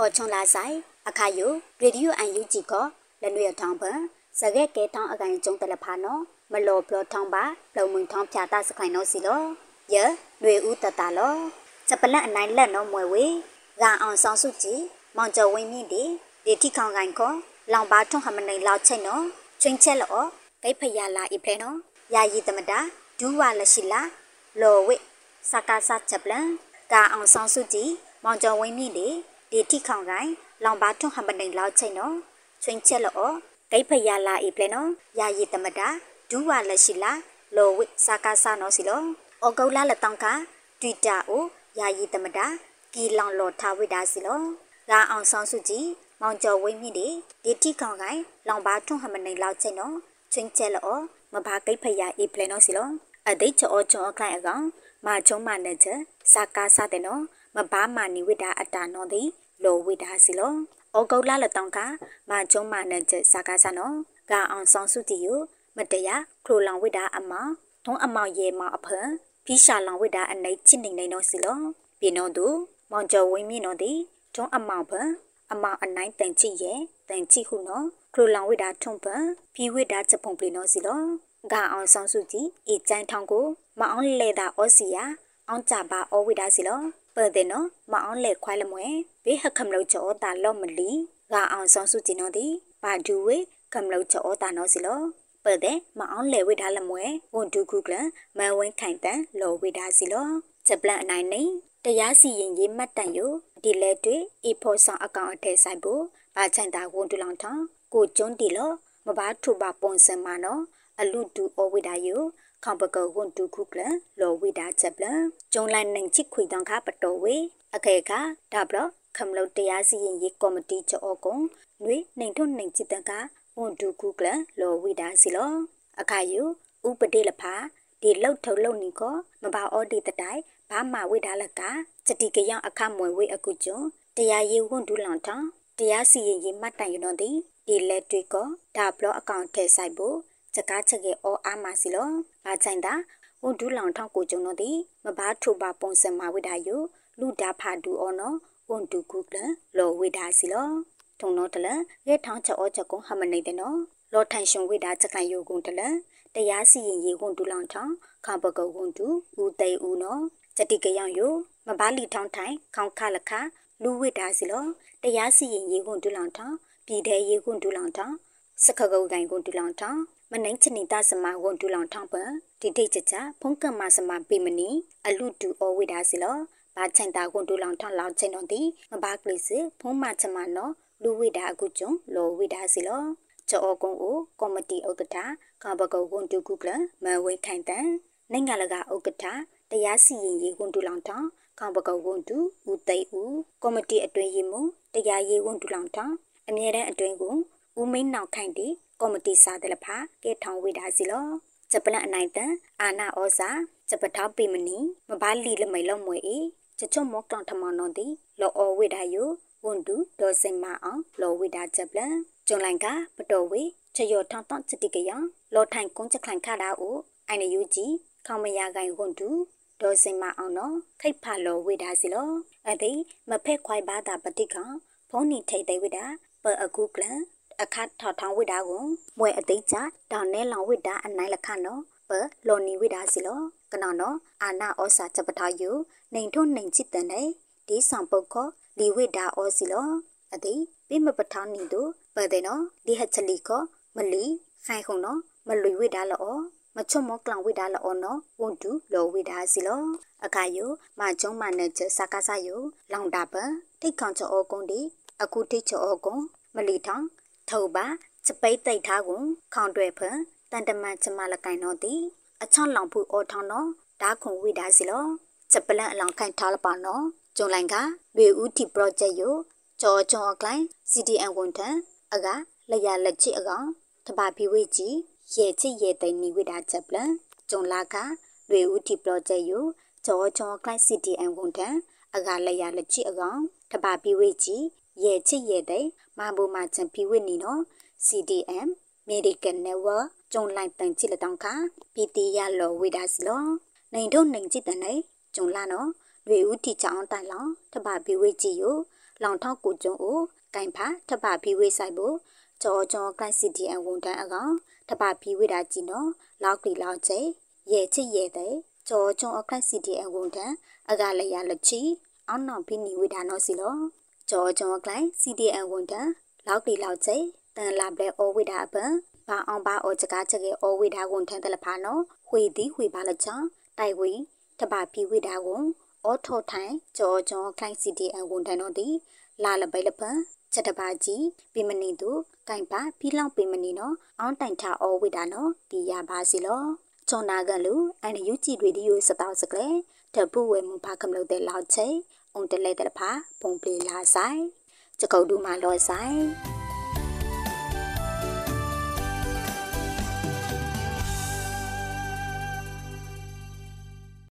အော်ချွန်လာဆိုင်အခါယိုရေဒီယိုအန်ယူဂျီကလနွေထောင်းပန်စကဲကဲထောင်းအကန်ကျုံတလဖာနော်မလောဘလထောင်းပါလုံမုံထောင်းဖြာတာစခိုင်နော်စီလောယနွေဦးတတလောချက်ပလက်အနိုင်လက်နော်မွယ်ဝေဂါအောင်ဆောင်စုကြည်မောင်ကျော်ဝင်းမြင့်ဒီဒီတိခေါင်ကန်ကောလောင်ပါထွန်းဟမနိုင်လောက်ချိတ်နော်ချင်းချက်လောဂိတ်ဖရလာအိဖဲနော်ယာယီတမတာဒူးဝလရှိလာလောဝိစကားစချက်ပလန်ဂါအောင်ဆောင်စုကြည်မောင်ကျော်ဝင်းမြင့်ဒီ ဒီတိခေါင်ကိုင်လောင်ပါထွန်းဟမနိန်လောက်ချိန်နော်ချင်းချက်လောဒိဖရလာဤပလဲနော်ယာယီတမတာဒူးဝါလက်ရှိလာလောဝိစာကာစာနော်စီလောအောကုလာလက်တောင်းကတွီတာအိုယာယီတမတာကီလောင်လောထားဝိတာစီလောရာအောင်ဆောင်စုကြည်မောင်ကျော်ဝင်းမြင့်ဒီဒီတိခေါင်ကိုင်လောင်ပါထွန်းဟမနိန်လောက်ချိန်နော်ချင်းချက်လောမဘာကိဖရဤပလဲနော်စီလောအဒိချောချောခိုင်အကောင်မာချုံမနဲ့ချက်စာကာစာတဲ့နော် မဘာမာနီဝိတာအတာနော်သည်လောဝိတာစီလောဩဂုတ်လလတောင်းကမာကျုံမာနဲ့ချက်စာကားစနော်ဂါအောင်ဆောင်စုတီယမတရခလိုလောင်ဝိတာအမောင်ထုံးအမောင်ရေမောင်အဖန်ဖိရှာလောင်ဝိတာအနိတ်ချစ်နေနေနော်စီလောပြေနော်သူမောင်ကျော်ဝင်းမြင့်နော်ဒီထုံးအမောင်ဖန်အမောင်အနိုင်တန်ချစ်ရဲ့တန်ချစ်ဟုနော်ခလိုလောင်ဝိတာထုံးဖန်ဖီဝိတာချက်ပုံပလီနော်စီလောဂါအောင်ဆောင်စုတီအေကျန်းထောင်းကိုမအောင်လေတာဩစီယာအောင်ကြပါဩဝိတာစီလော ပတဲ့နော်မအောင်လေခွိုင်းလမွဲဘေးဟခမလို့ချောတာလော့မလီဂါအောင်ဆောင်စုကြည်နော်ဒီဘာဒူဝေကမလို့ချောတာနော်စီလောပတဲ့မအောင်လေဝိထားလမွဲဝန်ဒူခုကလမန်ဝင်းခိုင်တန်လောဝိထားစီလောချက်ပလန်အနိုင်နေတရားစီရင်ရေးမှတ်တန်ယိုဒီလဲတွေအဖို့ဆောင်အကောင့်အထက်ဆိုင်ဖို့ဘာချန်တာဝန်တူလောင်ထောင်းကိုကျွန်းတီလောမဘာထုပါပုံစံမနော်အလူတူအဝိဒါယို ခေါပကဝန်တူခုကလလောဝိဒါချက်ပလကျုံလိုက်နိုင်ချစ်ခွေတောင်ခပတော်ဝေအခေကဒါဘလခမလုတ်တရားစီရင်ရေးကော်မတီချောကုံနွေနိုင်ထွနိုင်ချစ်တကဝန်တူခုကလလောဝိဒါစီလောအခါယုဥပဒေလဖာဒီလောက်ထုတ်လုံနီကိုမဘာအော်ဒီတတိုင်ဘာမှဝိဒါလကစတိကယောင်အခမွယ်ဝေအကုကျွန်းတရားရေးဝန်တူလောင်ထောင်းတရားစီရင်ရေးမှတ်တိုင်ရတော့ဒီဒီလက်တွေကဒါဘလအကောင့်ထဲဆိုင်ဖို့ စကားချက်ကေအောအားမစီလောဘာချိုင်တာဝန်ဒူလောင်ထောက်ကိုကျုံတော့ဒီမဘာထိုပါပုံစံမဝိဒါယုလူဒါဖာဒူအောနော်ဝန်ဒူကုကလလောဝိဒါစီလောထုံတော့တလရဲထောင်းချောချက်ကုဟမနေတဲ့နော်လောထိုင်ရှင်ဝိဒါချက်ကန်ယုကုတလတရားစီရင်ရေဝန်ဒူလောင်ထောင်းခါပကုတ်ဝန်ဒူဦးသိဦးနော်စတိကယောင်ယုမဘာလီထောင်းထိုင်ခေါင်ခလခလူဝိဒါစီလောတရားစီရင်ရေဝန်ဒူလောင်ထောင်းပြည်တဲ့ရေဝန်ဒူလောင်ထောင်းစခကုတ်ကိုင်ဝန်ဒူလောင်ထောင်း မနိုင်ချနီတာစမဝန်ဒူလောင်ထောင်းပဒီတိတ်ချချဖုန်ကမစမပေမနီအလူတူအဝိဒါစီလောဘာချန်တာဝန်ဒူလောင်ထောင်းလောင်ချင်းတော့ဒီမဘာကလစ်ဖုံးမချမနော်လူဝိဒါအခုကျုံလောဝိဒါစီလောချောကုံကိုကော်မတီဥက္ကဋ္ဌကဘကုတ်ဝန်ဒူကုကလမဝိခိုင်တန်နိုင်ငံလကဥက္ကဋ္ဌတရားစီရင်ရေးဝန်ဒူလောင်ထောင်းကဘကုတ်ဝန်ဒူဦးသိဦးကော်မတီအတွင်းရေးမှတရားရေးဝန်ဒူလောင်ထောင်းအမြဲတမ်းအတွင်းကိုဦးမိန်နောက်ခိုင်တီ ကော်မတီစာတလဖာကဲထောင်ဝိဒါစီလောဂျပလန်အနိုင်တန်အာနာဩစာဂျပထောက်ပိမနီမဘာလီလမိလုံးမွေဤချချွတ်မော့တောင်ထမနောတိလောအဝိဒါယုဝန်တူဒေါ်စင်မအောင်လောဝိဒါဂျပလန်ကျုံလိုင်ကပတော်ဝေချယောထောင်းတောင်းစတိကယလောထိုင်ကုန်းချက်ခိုင်ခတာအိုအိုင်နယူဂျီခေါမယာကိုင်ဝန်တူဒေါ်စင်မအောင်နော်ခိတ်ဖာလောဝိဒါစီလောအသိမဖက်ခွိုင်ပါတာပတိကဖုန်နီထိတ်တဲ့ဝိဒါပအခုကလန် အခတ်ထောက်ထောင်းဝိဒါကိုမွဲအသိချတောင်နဲလောင်ဝိဒါအနိုင်လခနော်ပလော်နီဝိဒါစီလောကနော်နော်အာနာဩစာချက်ပထာယုနေထုံနေချစ်တန်တဲ့ဒီဆောင်ပုတ်ခောလီဝိဒါဩစီလောအတိပိမပထာနီတို့ပတဲ့နော်ဒီဟချလီခောမလီခိုင်ခုံနော်မလွေဝိဒါလောမချုံမောကလောင်ဝိဒါလောနော်ဝန်တူလောဝိဒါစီလောအခါယုမကျုံမနဲ့ချစကားစယုလောင်တာပထိတ်ခေါင်ချောကုန်းဒီအခုထိတ်ချောကုန်းမလီထောင် ထောပါစပိတ်တိတ်ထားကိုခေါန်တွဲဖန်တန်တမန်ချမလကိုင်တော့တီအချောင်းလောင်ဖူအော်ထောင်းတော့ဓာခုံဝိဒါစီလောစပလန်အလောင်ခိုင်ထားလပါနော်ကျုံလိုင်ကဝေဦးတီ project ယိုကြော်ကြော်ကလိုင်း CDN ဝန်ထန်အကလရလက်ချစ်အကောင်တပါပီဝေကြီးရဲချစ်ရဲသိနီဝိဒါချက်ပလန်ကျုံလာကဝေဦးတီ project ယိုကြော်ကြော်ကလိုင်း CDN ဝန်ထန်အကလရလက်ချစ်အကောင်တပါပီဝေကြီး ရဲချစ်ရဲတဲ့မဘူမာချန်ပီဝိနီနော် CDM Medical Network ကျုံလိုက်တန်ချစ်လက်တောင်းခါပီတီရလောဝိဒါစီလောနိုင်တို့နိုင်ချစ်တဲ့နိုင်ကျုံလာနော်လွေဦးတီချောင်းတိုင်လောတပဘီဝိကြီးယိုလောင်ထောက်ကိုကျုံကိုကင်ဖာထပ်ပါပြီးဝေးဆိုင်ဖို့ကြောကြောကန့်စီတီအန်ဝန်တန်းအကောင်ထပ်ပါပြီးဝေးတာကြည့်နော်လောက်ကလီလောက်ချေရဲချစ်ရဲတဲ့ကြောကျုံအခန့်စီတီအန်ဝန်တန်းအကလည်းရလက်ချီအောင်နောက်ပြီးနေဝေးတာနော်စီလော ကြောကြောကလိုင်း CDN ဝန်တန်းလောက်ကလီလောက်ချေတန်လာဘလက်အောဝေးတာအပန်ဘာအောင်ဘာအောချကားချက်ကေအောဝေးတာဝန်ထန်းတယ်လဖာနော်ဝေသည်ဝေပါလချောင်းတိုက်ဝေးထပ်ပါပြီးဝေးတာကိုအောထောထိုင်ကြောကြောကလိုင်း CDN ဝန်ထန်းတော့ဒီလာလပိလပန်ချက်တပါကြီးပြမနေသူကင်ပါပြီးလောက်ပြမနေနော်အောင်းတိုင်ထအောဝိတာနော်ဒီရပါစီလောချွန်နာကန်လူအန်ယူကြည့်ရေဒီယိုစတောက်စကလေတပူဝဲမူဖာကမလို့တဲ့လောက်ချေ အုံတလဲတဲ့ဖာပုံပလီလာဆိုင်ချက်ကုတ်ဒူမာလောဆိုင်